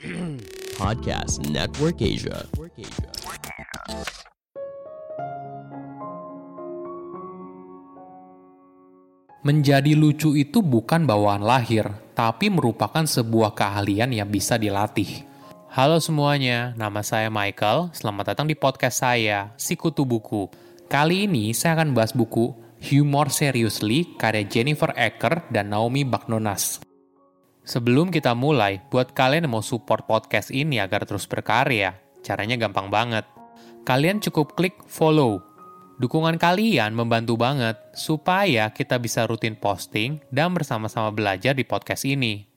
Podcast Network Asia. Menjadi lucu itu bukan bawaan lahir, tapi merupakan sebuah keahlian yang bisa dilatih. Halo semuanya, nama saya Michael. Selamat datang di podcast saya, Sikutu Buku. Kali ini saya akan bahas buku Humor Seriously karya Jennifer Ecker dan Naomi Bagnonas. Sebelum kita mulai, buat kalian yang mau support podcast ini agar terus berkarya, caranya gampang banget. Kalian cukup klik follow Dukungan kalian membantu banget supaya kita bisa rutin posting dan bersama-sama belajar di podcast ini.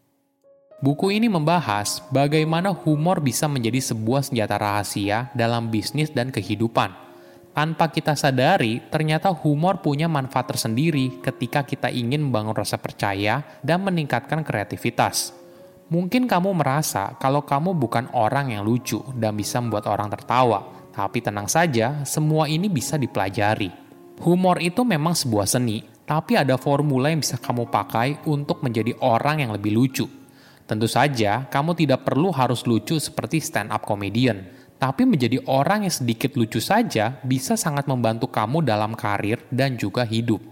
Buku ini membahas bagaimana humor bisa menjadi sebuah senjata rahasia dalam bisnis dan kehidupan. Tanpa kita sadari, ternyata humor punya manfaat tersendiri ketika kita ingin membangun rasa percaya dan meningkatkan kreativitas. Mungkin kamu merasa kalau kamu bukan orang yang lucu dan bisa membuat orang tertawa, tapi tenang saja, semua ini bisa dipelajari. Humor itu memang sebuah seni, tapi ada formula yang bisa kamu pakai untuk menjadi orang yang lebih lucu. Tentu saja, kamu tidak perlu harus lucu seperti stand-up comedian, tapi menjadi orang yang sedikit lucu saja bisa sangat membantu kamu dalam karir dan juga hidup.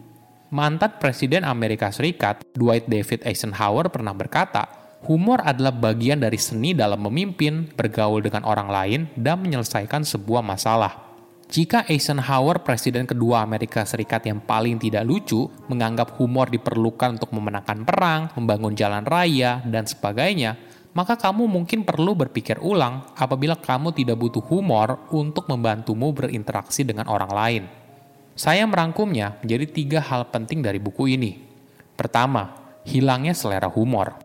Mantan Presiden Amerika Serikat, Dwight David Eisenhower pernah berkata, Humor adalah bagian dari seni dalam memimpin, bergaul dengan orang lain, dan menyelesaikan sebuah masalah. Jika Eisenhower, presiden kedua Amerika Serikat yang paling tidak lucu, menganggap humor diperlukan untuk memenangkan perang, membangun jalan raya, dan sebagainya, maka kamu mungkin perlu berpikir ulang apabila kamu tidak butuh humor untuk membantumu berinteraksi dengan orang lain. Saya merangkumnya menjadi tiga hal penting dari buku ini. Pertama, hilangnya selera humor.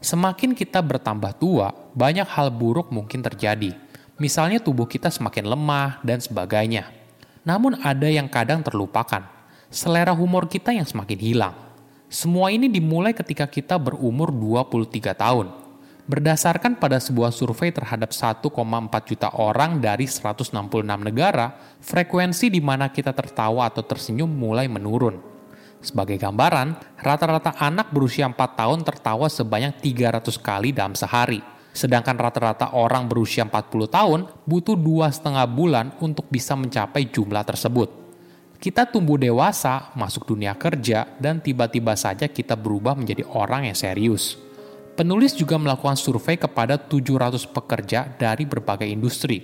Semakin kita bertambah tua, banyak hal buruk mungkin terjadi. Misalnya tubuh kita semakin lemah dan sebagainya. Namun ada yang kadang terlupakan. Selera humor kita yang semakin hilang. Semua ini dimulai ketika kita berumur 23 tahun. Berdasarkan pada sebuah survei terhadap 1,4 juta orang dari 166 negara, frekuensi di mana kita tertawa atau tersenyum mulai menurun. Sebagai gambaran, rata-rata anak berusia 4 tahun tertawa sebanyak 300 kali dalam sehari. Sedangkan rata-rata orang berusia 40 tahun butuh dua setengah bulan untuk bisa mencapai jumlah tersebut. Kita tumbuh dewasa, masuk dunia kerja, dan tiba-tiba saja kita berubah menjadi orang yang serius. Penulis juga melakukan survei kepada 700 pekerja dari berbagai industri.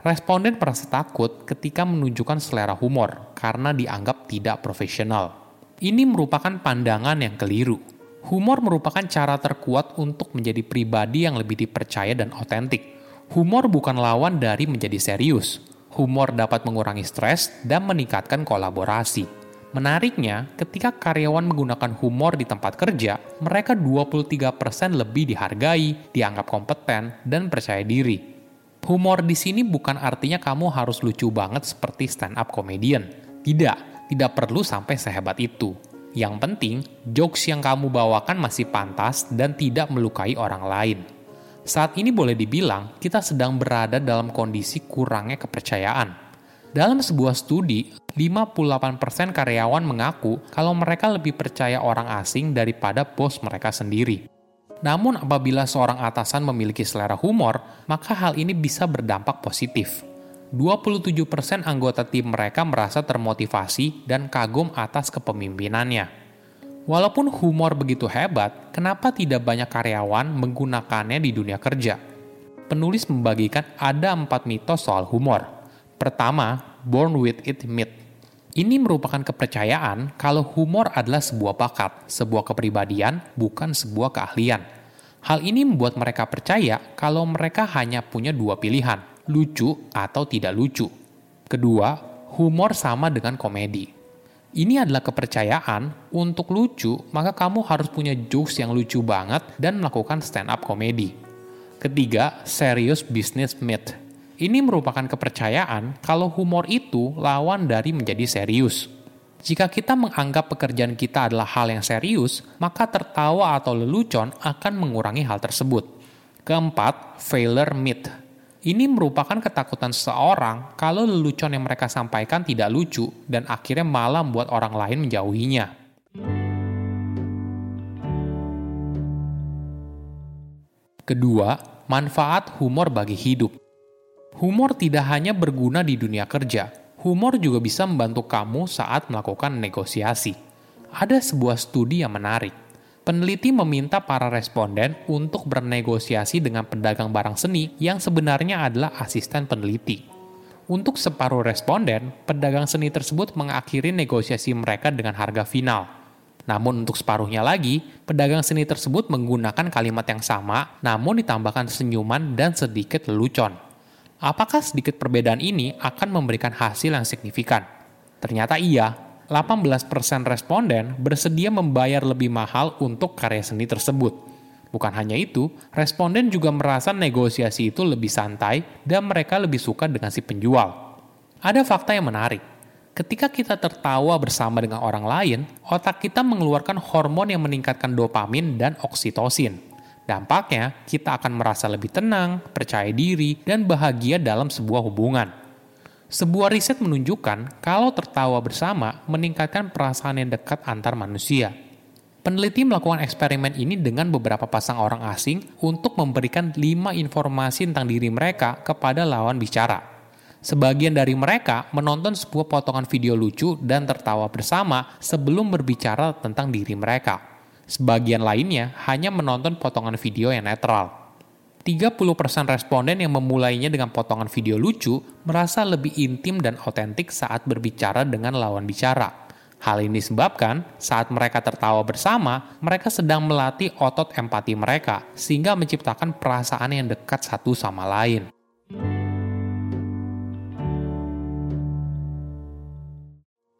Responden merasa takut ketika menunjukkan selera humor karena dianggap tidak profesional. Ini merupakan pandangan yang keliru. Humor merupakan cara terkuat untuk menjadi pribadi yang lebih dipercaya dan otentik. Humor bukan lawan dari menjadi serius. Humor dapat mengurangi stres dan meningkatkan kolaborasi. Menariknya, ketika karyawan menggunakan humor di tempat kerja, mereka 23% lebih dihargai, dianggap kompeten, dan percaya diri. Humor di sini bukan artinya kamu harus lucu banget seperti stand-up comedian. Tidak, tidak perlu sampai sehebat itu. Yang penting, jokes yang kamu bawakan masih pantas dan tidak melukai orang lain. Saat ini boleh dibilang kita sedang berada dalam kondisi kurangnya kepercayaan. Dalam sebuah studi, 58% karyawan mengaku kalau mereka lebih percaya orang asing daripada bos mereka sendiri. Namun apabila seorang atasan memiliki selera humor, maka hal ini bisa berdampak positif. 27% anggota tim mereka merasa termotivasi dan kagum atas kepemimpinannya. Walaupun humor begitu hebat, kenapa tidak banyak karyawan menggunakannya di dunia kerja? Penulis membagikan ada empat mitos soal humor. Pertama, born with it myth. Ini merupakan kepercayaan kalau humor adalah sebuah bakat, sebuah kepribadian, bukan sebuah keahlian. Hal ini membuat mereka percaya kalau mereka hanya punya dua pilihan, lucu atau tidak lucu. Kedua, humor sama dengan komedi. Ini adalah kepercayaan untuk lucu, maka kamu harus punya jokes yang lucu banget dan melakukan stand up komedi. Ketiga, serious business myth. Ini merupakan kepercayaan kalau humor itu lawan dari menjadi serius. Jika kita menganggap pekerjaan kita adalah hal yang serius, maka tertawa atau lelucon akan mengurangi hal tersebut. Keempat, failure myth. Ini merupakan ketakutan seseorang kalau lelucon yang mereka sampaikan tidak lucu dan akhirnya malah membuat orang lain menjauhinya. Kedua, manfaat humor bagi hidup. Humor tidak hanya berguna di dunia kerja, humor juga bisa membantu kamu saat melakukan negosiasi. Ada sebuah studi yang menarik. Peneliti meminta para responden untuk bernegosiasi dengan pedagang barang seni yang sebenarnya adalah asisten peneliti. Untuk separuh responden, pedagang seni tersebut mengakhiri negosiasi mereka dengan harga final. Namun untuk separuhnya lagi, pedagang seni tersebut menggunakan kalimat yang sama, namun ditambahkan senyuman dan sedikit lelucon. Apakah sedikit perbedaan ini akan memberikan hasil yang signifikan? Ternyata iya, 18% responden bersedia membayar lebih mahal untuk karya seni tersebut. Bukan hanya itu, responden juga merasa negosiasi itu lebih santai dan mereka lebih suka dengan si penjual. Ada fakta yang menarik. Ketika kita tertawa bersama dengan orang lain, otak kita mengeluarkan hormon yang meningkatkan dopamin dan oksitosin. Dampaknya, kita akan merasa lebih tenang, percaya diri, dan bahagia dalam sebuah hubungan. Sebuah riset menunjukkan kalau tertawa bersama meningkatkan perasaan yang dekat antar manusia. Peneliti melakukan eksperimen ini dengan beberapa pasang orang asing untuk memberikan lima informasi tentang diri mereka kepada lawan bicara. Sebagian dari mereka menonton sebuah potongan video lucu dan tertawa bersama sebelum berbicara tentang diri mereka. Sebagian lainnya hanya menonton potongan video yang netral. 30% responden yang memulainya dengan potongan video lucu merasa lebih intim dan otentik saat berbicara dengan lawan bicara. Hal ini disebabkan saat mereka tertawa bersama, mereka sedang melatih otot empati mereka sehingga menciptakan perasaan yang dekat satu sama lain.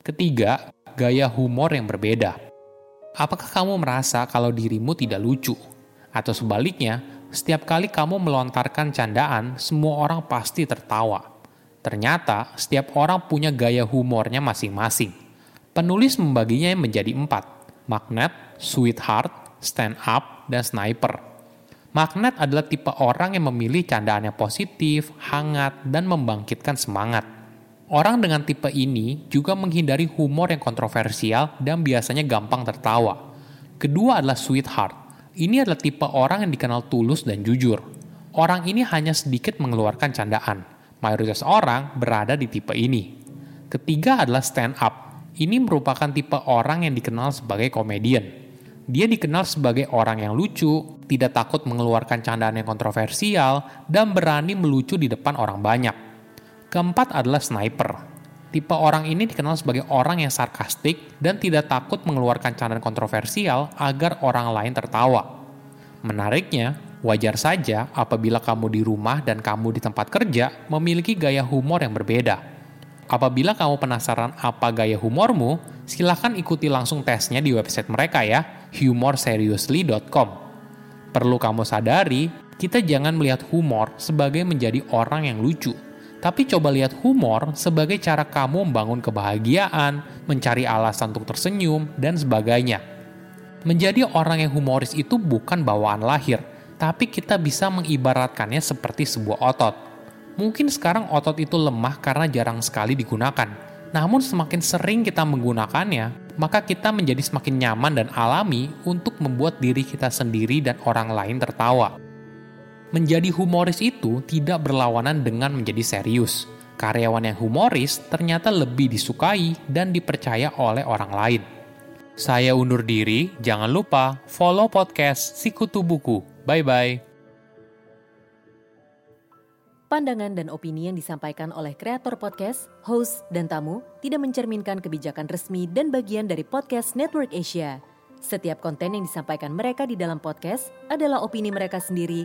Ketiga, gaya humor yang berbeda. Apakah kamu merasa kalau dirimu tidak lucu? Atau sebaliknya, setiap kali kamu melontarkan candaan, semua orang pasti tertawa. Ternyata, setiap orang punya gaya humornya masing-masing. Penulis membaginya menjadi empat, magnet, sweetheart, stand up, dan sniper. Magnet adalah tipe orang yang memilih candaan yang positif, hangat, dan membangkitkan semangat. Orang dengan tipe ini juga menghindari humor yang kontroversial dan biasanya gampang tertawa. Kedua adalah sweetheart. Ini adalah tipe orang yang dikenal tulus dan jujur. Orang ini hanya sedikit mengeluarkan candaan. Mayoritas orang berada di tipe ini. Ketiga adalah stand up. Ini merupakan tipe orang yang dikenal sebagai komedian. Dia dikenal sebagai orang yang lucu, tidak takut mengeluarkan candaan yang kontroversial, dan berani melucu di depan orang banyak. Keempat adalah sniper. Tipe orang ini dikenal sebagai orang yang sarkastik dan tidak takut mengeluarkan candaan kontroversial agar orang lain tertawa. Menariknya, wajar saja apabila kamu di rumah dan kamu di tempat kerja memiliki gaya humor yang berbeda. Apabila kamu penasaran apa gaya humormu, silahkan ikuti langsung tesnya di website mereka ya, humorseriously.com. Perlu kamu sadari, kita jangan melihat humor sebagai menjadi orang yang lucu, tapi coba lihat humor sebagai cara kamu membangun kebahagiaan, mencari alasan untuk tersenyum, dan sebagainya. Menjadi orang yang humoris itu bukan bawaan lahir, tapi kita bisa mengibaratkannya seperti sebuah otot. Mungkin sekarang otot itu lemah karena jarang sekali digunakan. Namun semakin sering kita menggunakannya, maka kita menjadi semakin nyaman dan alami untuk membuat diri kita sendiri dan orang lain tertawa. Menjadi humoris itu tidak berlawanan dengan menjadi serius. Karyawan yang humoris ternyata lebih disukai dan dipercaya oleh orang lain. Saya undur diri, jangan lupa follow podcast Sikutu Buku. Bye-bye. Pandangan dan opini yang disampaikan oleh kreator podcast, host, dan tamu tidak mencerminkan kebijakan resmi dan bagian dari podcast Network Asia. Setiap konten yang disampaikan mereka di dalam podcast adalah opini mereka sendiri